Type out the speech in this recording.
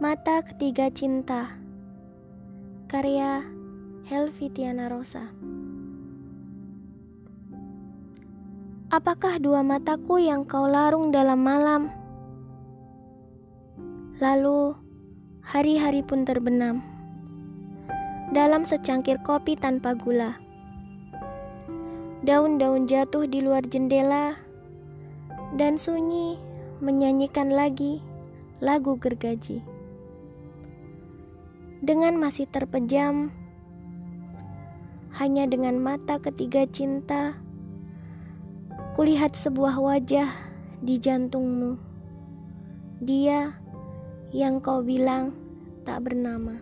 Mata Ketiga Cinta Karya Helvitiana Rosa Apakah dua mataku yang kau larung dalam malam? Lalu hari-hari pun terbenam dalam secangkir kopi tanpa gula. Daun-daun jatuh di luar jendela dan sunyi menyanyikan lagi lagu gergaji. Dengan masih terpejam, hanya dengan mata ketiga cinta, kulihat sebuah wajah di jantungmu. Dia yang kau bilang tak bernama.